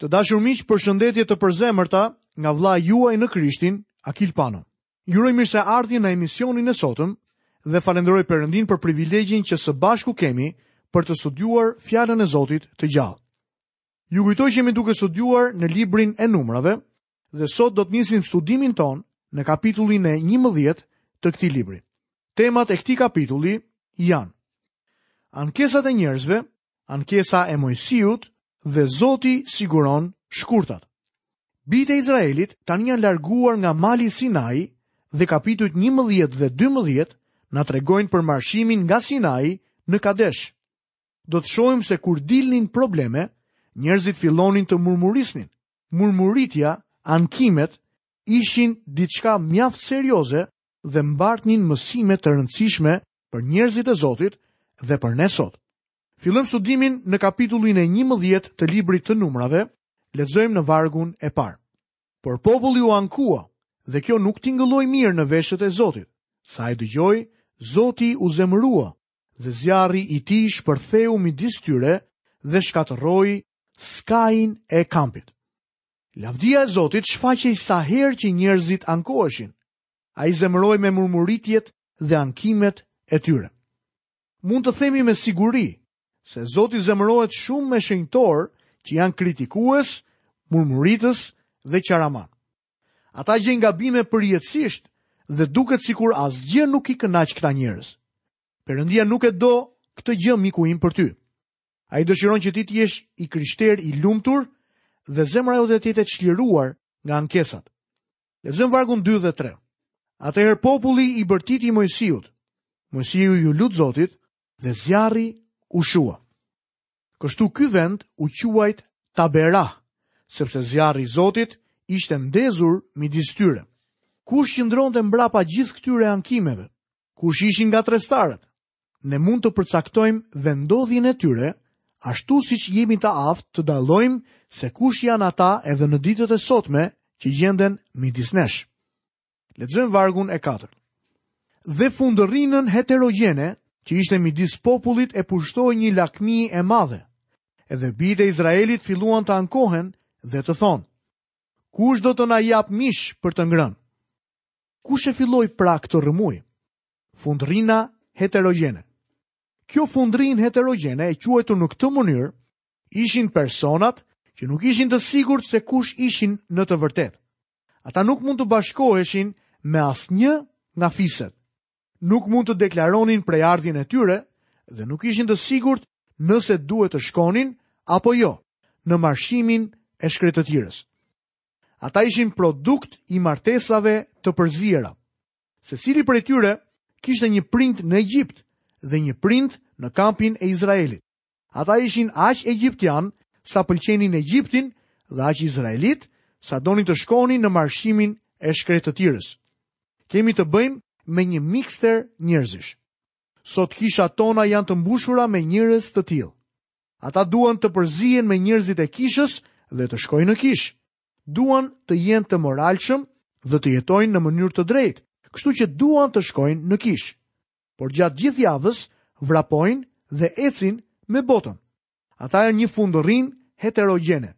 Të dashur miq, përshëndetje të përzemërta nga vëllai juaj në Krishtin, Akil Pano. Ju uroj mirë se ardhje në emisionin e sotëm dhe falenderoj Perëndinë për privilegjin që së bashku kemi për të studiuar fjalën e Zotit të gjallë. Ju kujtoj që jemi duke studiuar në librin e numrave, dhe sot do të nisim studimin tonë në kapitullin e njëmbëdhjetë të këtij libri. Temat e këtij kapitulli janë Ankesat e njerëzve, ankesa e Mojsiut dhe zoti siguron shkurtat. Bijtë e Izraelit tani janë larguar nga mali Sinai dhe kapitujt njëmbëdhjetë dhe dymbëdhjetë na tregojnë për marshimin nga Sinai në Kadesh. Do të shohim se kur dilnin probleme, njerëzit fillonin të murmurisnin, Murmuritja, ankimet, ishin diçka mjaft serioze dhe mbartnin mësime të rëndësishme për njerëzit e Zotit dhe për ne sot. Fillojmë studimin në kapitullin e njëmbëdhjetë të librit të Numrave, lexojmë në vargun e parë. Por populli u ankua dhe kjo nuk tingëlloi mirë në veshët e Zotit. Sa e dëgjoi, Zoti u zemërua dhe zjarri i tij shpërtheu midis tyre dhe shkatërroi skajin e kampit. Lavdia e Zotit shfaqej sa herë që njerëzit ankoheshin. Ai zemërohej me murmuritjet dhe ankimet e tyre. Mund të themi me siguri se Zoti zemërohet shumë me shenjtorë që janë kritikues, murmuritës dhe qaramanë. Ata gjejnë gabime përjetësisht dhe duket sikur asgjë nuk i kënaq këta njerëz. Perëndia nuk e do këtë gjë miku im për ty. Ai dëshiron që ti të jesh i krishterë i lumtur dhe zemra jote të jetë e çliruar nga ankesat. Lexojmë vargun 2 dhe 3. Atëherë populli i bërtiti Mojsiut. Mojsiu iu lut Zotit dhe zjarri u shua. Kështu ky vend u quajt Tabera, sepse zjarri i Zotit ishte ndezur midis tyre. Kush qëndronte mbrapa gjithë këtyre ankimeve? Kush ishin ngatërrestarët? Ne mund të përcaktojmë vendodhjen e tyre, ashtu siç jemi të aftë të dallojmë se kush janë ata edhe në ditët e sotme që gjenden midis nesh. Lexojmë vargun e katërt. Dhe fundërrinën heterogjene që ishte midis popullit e pushtoi një lakmi e madhe. Edhe bijtë e Izraelit filluan të ankohen dhe të thonë: Kush do të na japë mish për të ngrënë? Kush e filloi pra këtë rrëmujë? Fundërrina heterogjene. Kjo fundërrinë heterogjene e quajtur në këtë mënyrë ishin personat që nuk ishin të sigurt se kush ishin në të vërtetë. Ata nuk mund të bashkoheshin me asnjë nga fiset. Nuk mund të deklaronin prejardhjen e tyre dhe nuk ishin të sigurt nëse duhet të shkonin apo jo në marshimin e shkretëtirës. Ata ishin produkt i martesave të përziera. Secili prej tyre kishte një prind në Egjipt dhe një prind në kampin e Izraelit. Ata ishin aq egjiptianë sa pëlqenin Egjiptin dhe aq izraelitë sa donin të shkonin në marshimin e shkretëtirës. Kemi të bëjmë me një mikster njerëzish. Sot kishat tona janë të mbushura me njerëz të tillë. Ata duan të përzihen me njerëzit e kishës dhe të shkojnë në kishë. Duan të jenë të moralshëm dhe të jetojnë në mënyrë të drejtë, kështu që duan të shkojnë në kishë. por gjatë gjithë javës vrapojnë dhe ecin me botën. Ata janë një fundërrinë heterogjene.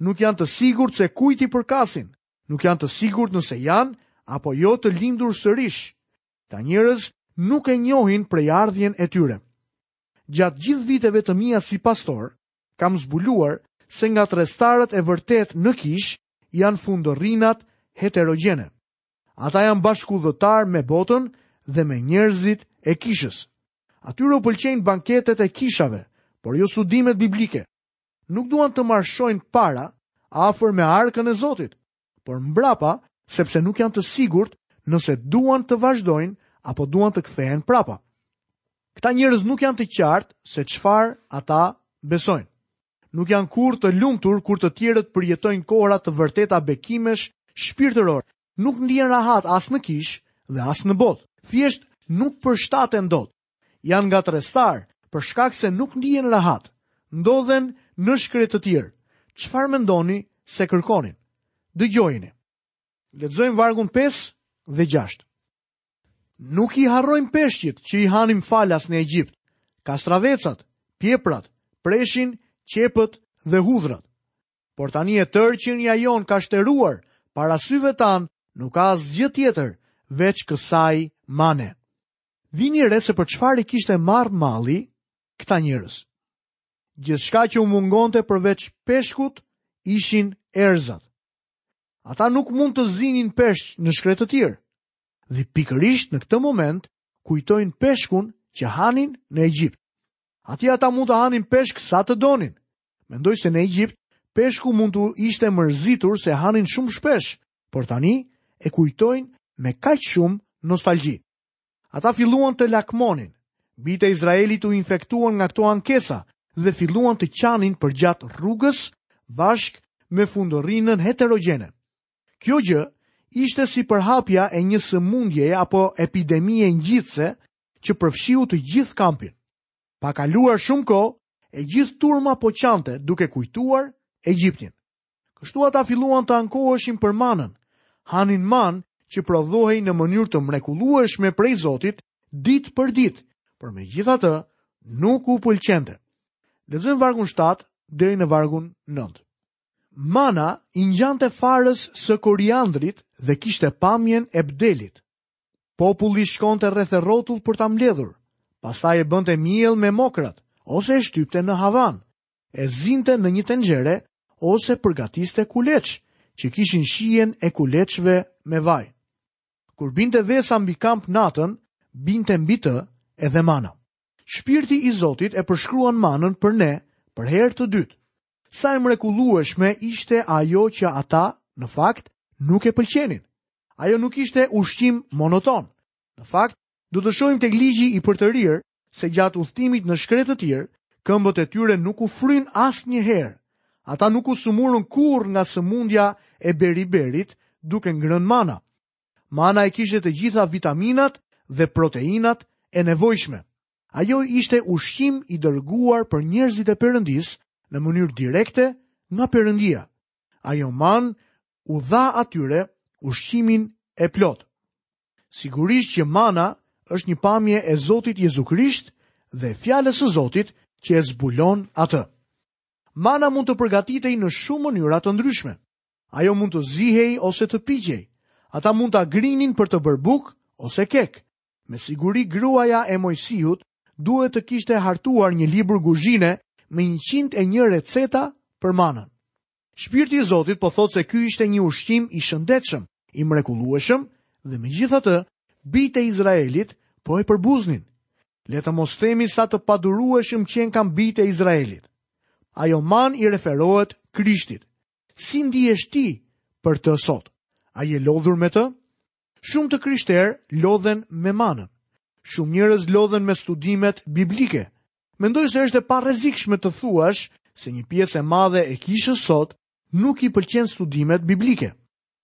Nuk janë të sigurt se kujt i përkasin, nuk janë të sigurt nëse janë apo jo të lindur sërish. Këta njerëz nuk e njohin prejardhjen e tyre. Gjatë gjithë viteve të mia si pastor, kam zbuluar se ngatërrestarët e vërtetë në kishë janë fundërrinat heterogjene. Ata janë bashkudhëtarë me botën dhe me njerëzit e kishës. Atyre u pëlqejnë banketet e kishave, por jo studimet biblike. Nuk duan të marshojnë para afër me arkën e Zotit, por mbrapa sepse nuk janë të sigurt nëse duan të vazhdojnë apo duan të kthehen prapa. Këta njerëz nuk janë të qartë se çfarë ata besojnë. Nuk janë kurrë të lumtur kur të tjerët përjetojnë kohëra të vërteta bekimesh shpirtërore. Nuk ndihen rahat as në kishë dhe as në botë. Thjesht nuk përshtaten dot. Janë ngatërrestarë për shkak se nuk ndihen rahat. Ndodhen në shkretëtirë. Çfarë mendoni se kërkonin? Dëgjojini. Lexojmë vargun 5 dhe 6. Nuk i harrojmë peshqit që i hanim falas në Egjipt, kastravecat, pjeprat, preshin, qepët dhe hudhrat. Por tani e tërë qenia jonë ka shteruar, para syve tanë nuk ka asgjë tjetër, veç kësaj mane. Vini re se për çfarë i kishte marrë malli këta njerëz. Gjithçka që u mungonte përveç peshkut ishin erëzat. Ata nuk mund të zinin peshq në shkretëtirë. Dhe pikërisht në këtë moment kujtojnë peshkun që hanin në Egjipt. Aty ata mund të hanin peshk sa të donin. Mendoj se në Egjipt peshku mund t'u ishte mërzitur se e hanin shumë shpesh, por tani e kujtojnë me kaq shumë nostalgji. Ata filluan të lakmonin. Bijtë e Izraelit u infektuan nga këto ankesa dhe filluan të qanin përgjatë rrugës bashkë me fundërrinën heterogjene. Kjo gjë ishte si përhapja e një sëmundjeje apo epidemie ngjitëse që përfshiu të gjithë kampin. Pa kaluar shumë kohë, e gjithë turma po qante duke kujtuar Egjiptin. Kështu ata filluan të ankoheshin për manën. Hanin manë që prodhohej në mënyrë të mrekullueshme prej Zotit ditë për ditë, por megjithatë nuk u pëlqente. Lexojmë vargun 7 deri në vargun 9. Mana i ngjante farës së koriandrit dhe kishte pamjen e bdelit. Populli shkonte rreth e rrotull për ta mbledhur, pastaj e bënte miell me mokrat, ose e shtypte në havan, e zinte në një tenxhere ose përgatiste kuleç, që kishin shijen e kuleçve me vaj. Kur binte vesa mbi kamp natën, binte mbi të edhe mana. Shpirti i Zotit e përshkruan manën për ne për herë të dytë. Sa e mrekullueshme ishte ajo që ata, në fakt, nuk e pëlqenin. Ajo nuk ishte ushqim monoton. Në fakt, do të shohim tek ligji i përtërirë se gjatë udhëtimit në shkretëtirë, këmbët e tyre nuk u frynë asnjëherë. Ata nuk u sëmurën kurrë nga sëmundja e beriberit duke ngrënë mana. Mana e kishte të gjitha vitaminat dhe proteinat e nevojshme. Ajo ishte ushqim i dërguar për njerëzit e Perëndisë në mënyrë direkte nga Perëndia. Ajo manë u dha atyre ushqimin e plotë. Sigurisht që mana është një pamje e Zotit Jezu Krisht dhe fjalës së Zotit që e zbulon atë. Mana mund të përgatitej në shumë mënyra të ndryshme. Ajo mund të zihej ose të piqej. Ata mund ta grinin për të bërë bukë ose kek. Me siguri gruaja e Moisiut duhet të kishte hartuar një libër guzhine me 101 receta për manën. Shpirti i Zotit po thotë se ky ishte një ushqim i shëndetshëm, i mrekullueshëm dhe megjithatë, bijtë e Izraelit po e përbuznin. Le të mos themi sa të padurueshëm qenkan bijtë e Izraelit. Ajo manë i referohet Krishtit. Si ndihesh ti për të sot? A je lodhur me të? Shumë të krishterë lodhen me manën. Shumë njerëz lodhen me studimet biblike. Mendoj se është e parrezikshme të thuash se një pjesë e madhe e kishës sot nuk i pëlqen studimet biblike.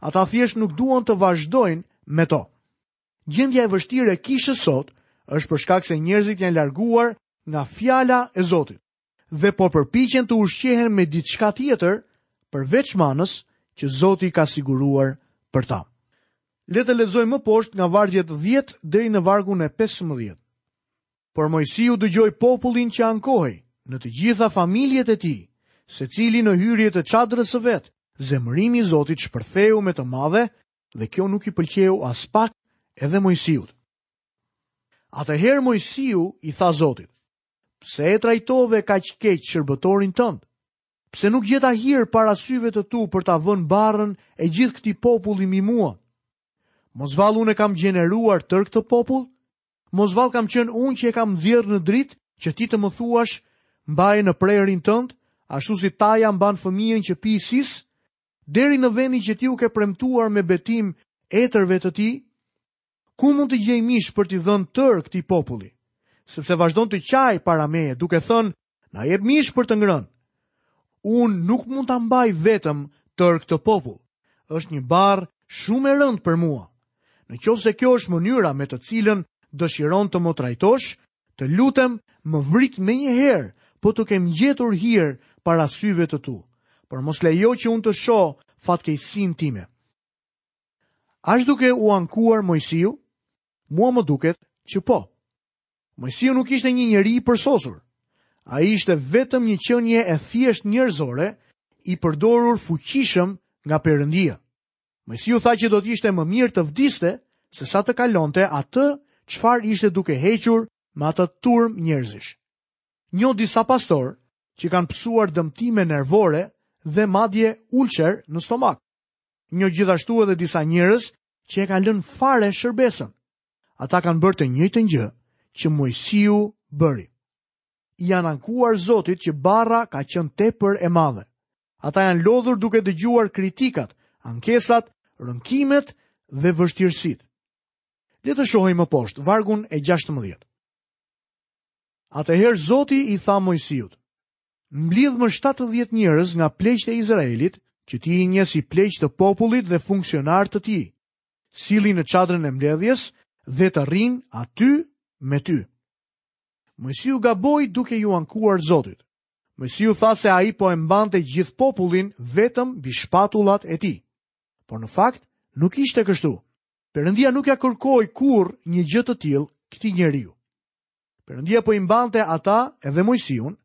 Ata thjesht nuk duan të vazhdojnë me to. Gjendja e vështirë e kishës sot është për shkak se njerëzit janë larguar nga fjala e Zotit. dhe po përpiqen të ushqehen me diçka tjetër përveç manës që Zoti ka siguruar për ta. Le të lexojmë më poshtë nga vargjet 10 deri në vargun e 15. Por Mojsiu dëgjoi popullin që ankohej në të gjitha familjet e tij, secili në hyrje të çadrës së vet. Zemërimi i Zotit shpërtheu me të madhe dhe kjo nuk i pëlqeu aspak edhe Mojsiut. Atëherë Mojsiu i tha Zotit: Pse e trajtove kaq keq shërbëtorin tëndë? Pse nuk gjeta hir para syve të tu për ta vënë barrën e gjithë këtij populli mbi mua? Mos vallë unë e kam gjeneruar tërë këtë popull? Mos vallë kam qenë unë që e kam nxjerrë në dritë që ti të më thuash mbaje në prehrin tënd, ashtu si taja mban fëmijën që pi sisë, deri në vendin që ti u ke premtuar me betim etërve të tij? Ku mund të gjej mish për t'i dhënë tërë këtij populli? Sepse vazhdon të qajë para meje, duke thënë, na jep mish për të ngrënë. Unë nuk mund ta mbaj vetëm tërë këtë popull. Është një barrë shumë e rëndë për mua. Në qoftë se kjo është mënyra me të cilën dëshiron të më trajtosh, të lutem më vrit menjëherë, po të kem gjetur hir para syve të tu, por mos lejo që unë të shoh fatkeqësinë time. A është duke u ankuar Mojsiu? Mua më duket që po. Mojsiu nuk ishte një njeri i përsosur. Ai ishte vetëm një qenie e thjeshtë njerëzore i përdorur fuqishëm nga Perëndia. Mojsiu tha që do të ishte më mirë të vdiste sesa të kalonte atë çfarë ishte duke hequr me atë turmë njerëzish. Njoh disa pastorë që kanë pësuar dëmtime nervore dhe madje ulçer në stomak. Njoh gjithashtu edhe disa njerëz që e kanë lënë fare shërbesën. Ata kanë bërë të njëjtën gjë që Mojsiu bëri. I janë ankuar Zotit që barra ka qenë tepër e madhe. Ata janë lodhur duke dëgjuar kritikat, ankesat, rënkimet dhe vështirësitë. Le të shohim më poshtë, vargun e 16. Atëherë Zoti i tha Mojsiut, Mblidhmë 70 njerëz nga pleqtë e Izraelit, që ti i njeh si pleq të popullit dhe funksionarë të tij. Silli në çadrën e mbledhjes dhe të rrinë aty me ty. Mojsiu gaboi duke iu ankuar Zotit. Mojsiu tha se ai po e mbante gjithë popullin vetëm mbi shpatullat e tij. Por në fakt, nuk ishte kështu. Perëndia nuk ia kërkoi kurrë një gjë të tillë këtij njeriu. Perëndia po i mbante ata edhe Mojsiun,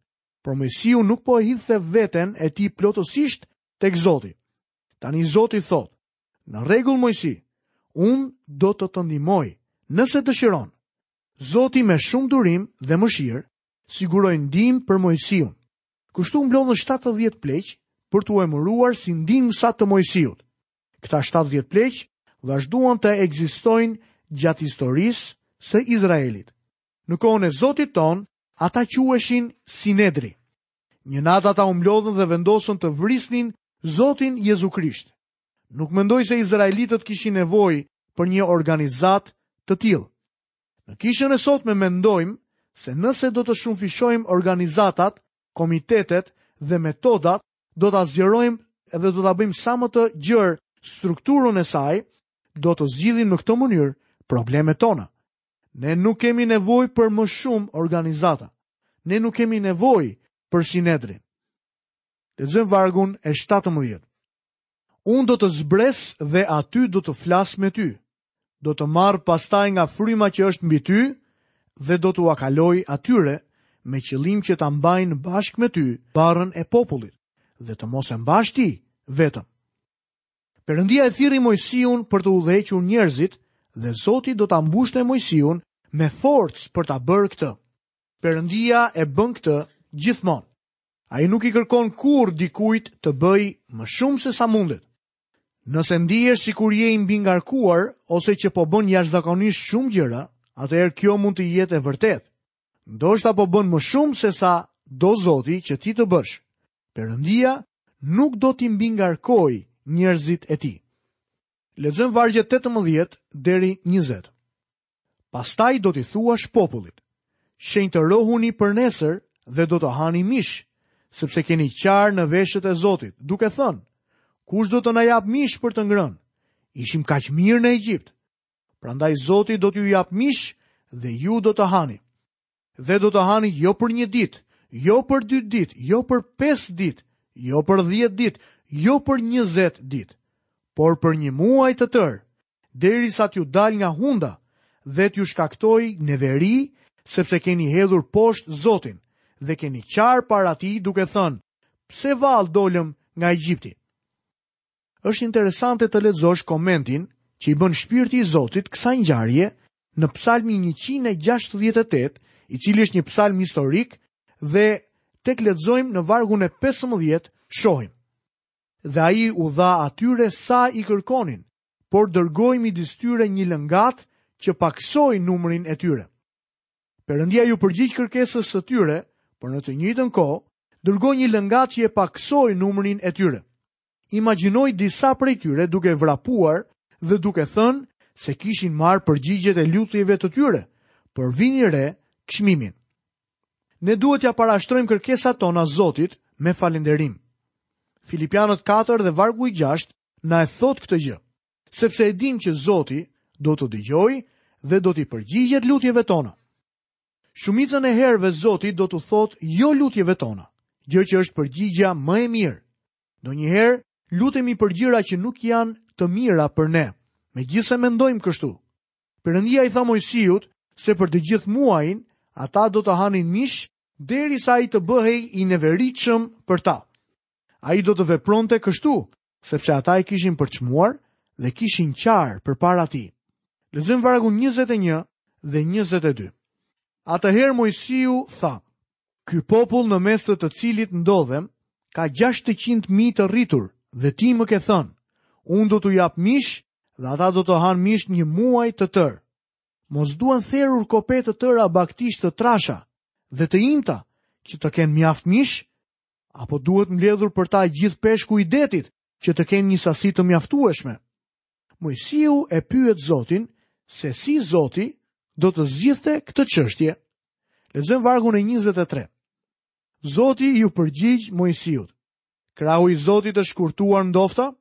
por Mojsiu nuk po e hidhte veten e tij plotësisht tek Zoti. Tani Zoti thotë: "Në rregull Mojsi, unë do të të ndihmoj, nëse dëshiron." Zoti me shumë durim dhe mëshirë siguroi ndihmë për Mojsiun. Kështu mblodhën 70 pleq për t'u emëruar si ndihmësa të Mojsiut. Këta 70 pleq vazhduan të ekzistojnë gjatë historisë së Izraelit. Në kohën e Zotit tonë, ata quheshin Sinedri. Një natë ata u mblodhën dhe vendosën të vrisnin Zotin Jezu Krisht. Nuk mendoj se izraelitët kishin nevojë për një organizatë të tillë. Në kishën e sotme mendojmë se nëse do të shumëfishojmë organizatat, komitetet dhe metodat, do ta zgjerojmë dhe do ta bëjmë sa më të gjerë strukturën e saj, do të zgjidhim në këtë mënyrë problemet tona. Ne nuk kemi nevojë për më shumë organizata. Ne nuk kemi nevojë për sinedrin. Lexojmë vargun e 17. Unë do të zbres dhe aty do të flas me ty. Do të marr pastaj nga fryma që është mbi ty dhe do t'ua kaloj atyre me qëllim që ta mbajnë bashkë me ty barrën e popullit dhe të mos e mbash ti vetëm. Perëndia e thirri Mojsiun për të udhëhequr njerëzit dhe Zoti do ta mbushte Mojsiun me forcë për ta bërë këtë. Perëndia e bën këtë gjithmonë. Ai nuk i kërkon kurrë dikujt të bëjë më shumë sesa mundet. Nëse ndihesh sikur je i mbingarkuar ose që po bën jashtëzakonisht shumë gjëra, atëherë kjo mund të jetë e vërtetë. Ndoshta po bën më shumë sesa do Zoti që ti të bësh. Perëndia nuk do t'i mbingarkojë njerëzit e tij. Lexojmë vargjet 18 deri 20. Pastaj do t'i thuash popullit, shenjtërohuni për nesër dhe do të hani mish, sepse keni qarë në veshët e Zotit, duke thënë, kush do të na japë mish për të ngrënë? Ishim kaq mirë në Egjipt. Prandaj Zoti do t'ju japë mish dhe ju do të hani. Dhe do të hani jo për një ditë, jo për dy ditë, jo për pesë ditë, jo për dhjetë ditë, jo për njëzet ditë, por për një muaj të tërë, derisa t'ju dalë nga hunda dhe t'ju shkaktojë neveri, sepse keni hedhur poshtë Zotin dhe keni qarë para tij duke thënë, pse vallë dolëm nga Egjipti? Është interesante të lexosh komentin që i bën shpirti i Zotit kësaj ngjarjeje në Psalmin 168, i cili është një psalm historik dhe tek lexojmë në vargun e 15 shohim. Dhe ai u dha atyre sa i kërkonin, por dërgoi midis tyre një lëngatë që pakësoi numrin e tyre. Perëndia iu përgjigj kërkesës së tyre, por në të njëjtën kohë dërgoi një lëngatë që e pakësoi numrin e tyre. Imagjinoni disa prej tyre duke vrapuar dhe duke thënë se kishin marrë përgjigjet e lutjeve të tyre, por vini re çmimin. Ne duhet t'ia parashtrojmë kërkesat tona Zotit me falënderim. Filipianët 4 dhe vargu i 6-të na e thotë këtë gjë. Sepse e dimë që Zoti do të dëgjojë dhe do t'i përgjigjet lutjeve tona. Shumicën e herëve Zoti do t'u thotë jo lutjeve tona, gjë që është përgjigja më e mirë. Ndonjëherë lutemi për gjëra që nuk janë të mira për ne, megjithëse mendojmë kështu. Perëndia i tha Mojsiut se për të gjithë muajin ata do të hanin mish derisa ai të bëhej i neveritshëm për ta. Ai do të vepronte kështu sepse ata e kishin përçmuar dhe kishin qarë përpara tij. Lexojmë vargun 21 dhe 22. Atëherë Mojsiu tha, Ky popull në mes të të cilit ndodhem, ka 600 mijë të rritur dhe ti më ke thënë, unë do t'u jap mish dhe ata do të hanë mish një muaj të tërë. Mos duhen therur kope të tëra bagëtish të trasha dhe të imta që të kenë mjaft mish Apo duhet mbledhur për ta gjithë peshku i detit, që të kenë një sasi të mjaftueshme? Mojsiu e pyet Zotin se si Zoti do ta zgjidhte këtë çështje. Lexojmë vargun e 23-të. Zoti iu përgjigj Mojsiut. Krahu i Zotit është shkurtuar ndofta?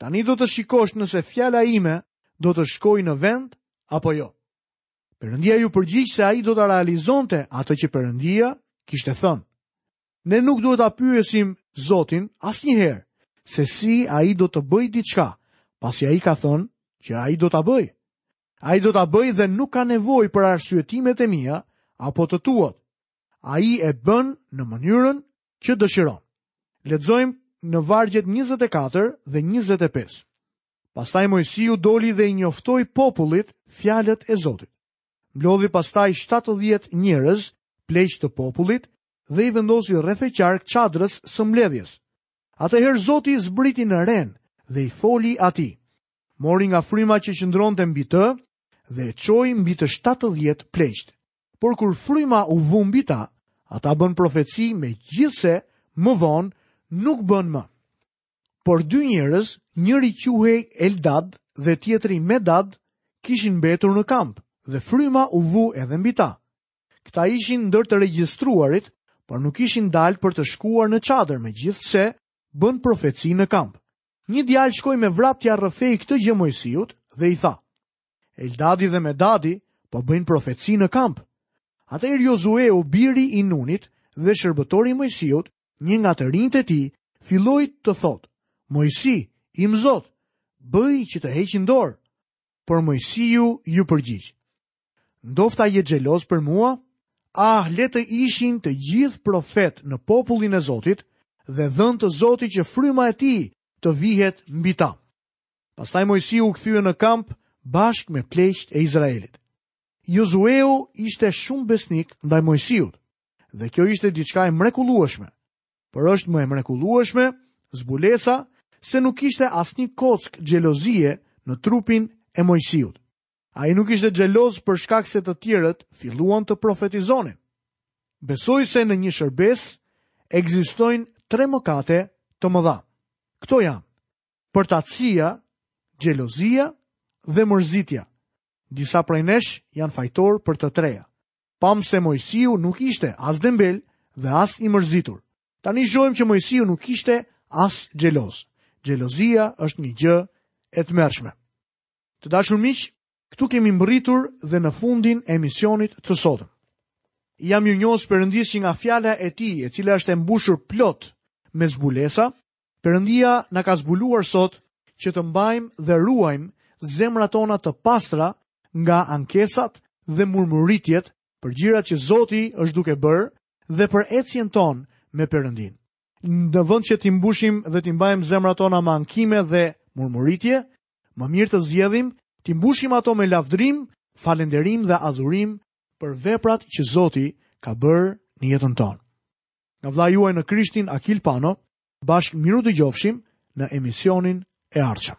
Tani do të shikosh nëse fjala ime do të shkojë në vend apo jo. Perëndia iu përgjigj se ai do ta realizonte atë që Perëndia kishte thënë. Ne nuk duhet ta pyesim Zotin asnjëherë se si ai do të bëjë diçka, pasi ai ka thënë që ai do ta bëjë. Ai do ta bëjë dhe nuk ka nevojë për arsyetimet e mia apo të tuat. Ai e bën në mënyrën që dëshiron. Lexojmë në vargjet 24 dhe 25. Pastaj Mojsiu doli dhe i njoftoi popullit fjalët e Zotit. Mblodhi pastaj 70 njerëz, pleq të popullit, dhe i vendosi rreth e qark çadrës së mbledhjes. Atëherë Zoti zbriti në renë dhe i foli atij. Mori nga fryma që qëndronte mbi të dhe e çoi mbi të 70 pleqtë. Por kur fryma u vu mbi ta, ata bënë profeci megjithëse më vonë nuk bënë më. Por dy njerëz, njëri quhej Eldad dhe tjetri Medad, kishin mbetur në kamp dhe fryma u vu edhe mbi ta. Këta ishin ndër të regjistruarit, por nuk kishin dalë për të shkuar në çadër megjithëse bënë profeci në kamp. Një djalë shkoi me vrap t'ia rrëfejë këtë gjë Moisiut dhe i tha, Eldadi dhe Medadi po bëjnë profeci në kamp. Atëherë Jozueu biri i Nunit dhe shërbëtor i Moisiut Një nga të rinjtë e tij filloi të thotë, Moisi, im Zot, bëj që të heqin dorë. Por Moisiu iu përgjigj. Ndofta je xheloz për mua? Ah, le të ishin të gjithë profetë në popullin e Zotit dhe dhëntë Zoti që fryma e tij të vihet mbi ta. Pastaj Moisiu u kthye në kamp bashkë me pleqtë e Izraelit. Jozueu ishte shumë besnik ndaj Moisiut. Dhe kjo ishte diçka e mrekullueshme. Por është më e mrekullueshme zbulesa se nuk kishte asnjë kockë xhelozie në trupin e Moisiut. Ai nuk ishte xheloz për shkak se të tjerët filluan të profetizonin. Besoj se në një shërbesë ekzistojnë tre mëkate të mëdha. Këto janë: përtacia, xhelozia dhe mërzitja. Disa prej nesh janë fajtorë për të treja. Pamë se Moisiu nuk ishte as dembel dhe as i mërzitur. Tani shohim që Moisiu nuk ishte as xheloz. Xhelozia është një gjë e tmerrshme. Të dashur miq, këtu kemi mbërritur dhe në fundin e emisionit të sotëm. Jam mirënjohës Perëndisë që nga fjala e tij e cila është e mbushur plot me zbulesa, Perëndia na ka zbuluar sot që të mbajmë dhe ruajmë zemrat tona të pastra nga ankesat dhe murmuritjet për gjërat që Zoti është duke bërë dhe për ecjen tonë me Perëndinë. Në vend që t'i mbushim dhe t'i mbajmë zemrat tona me ankime dhe murmuritje, më mirë të zgjedhim t'i mbushim ato me lavdërim, falënderim dhe adhurim për veprat që Zoti ka bërë në jetën tonë. Nga vëllai juaj në Krishtin Akil Pano, bashkë mirë u dëgjofshim në emisionin e ardhshëm.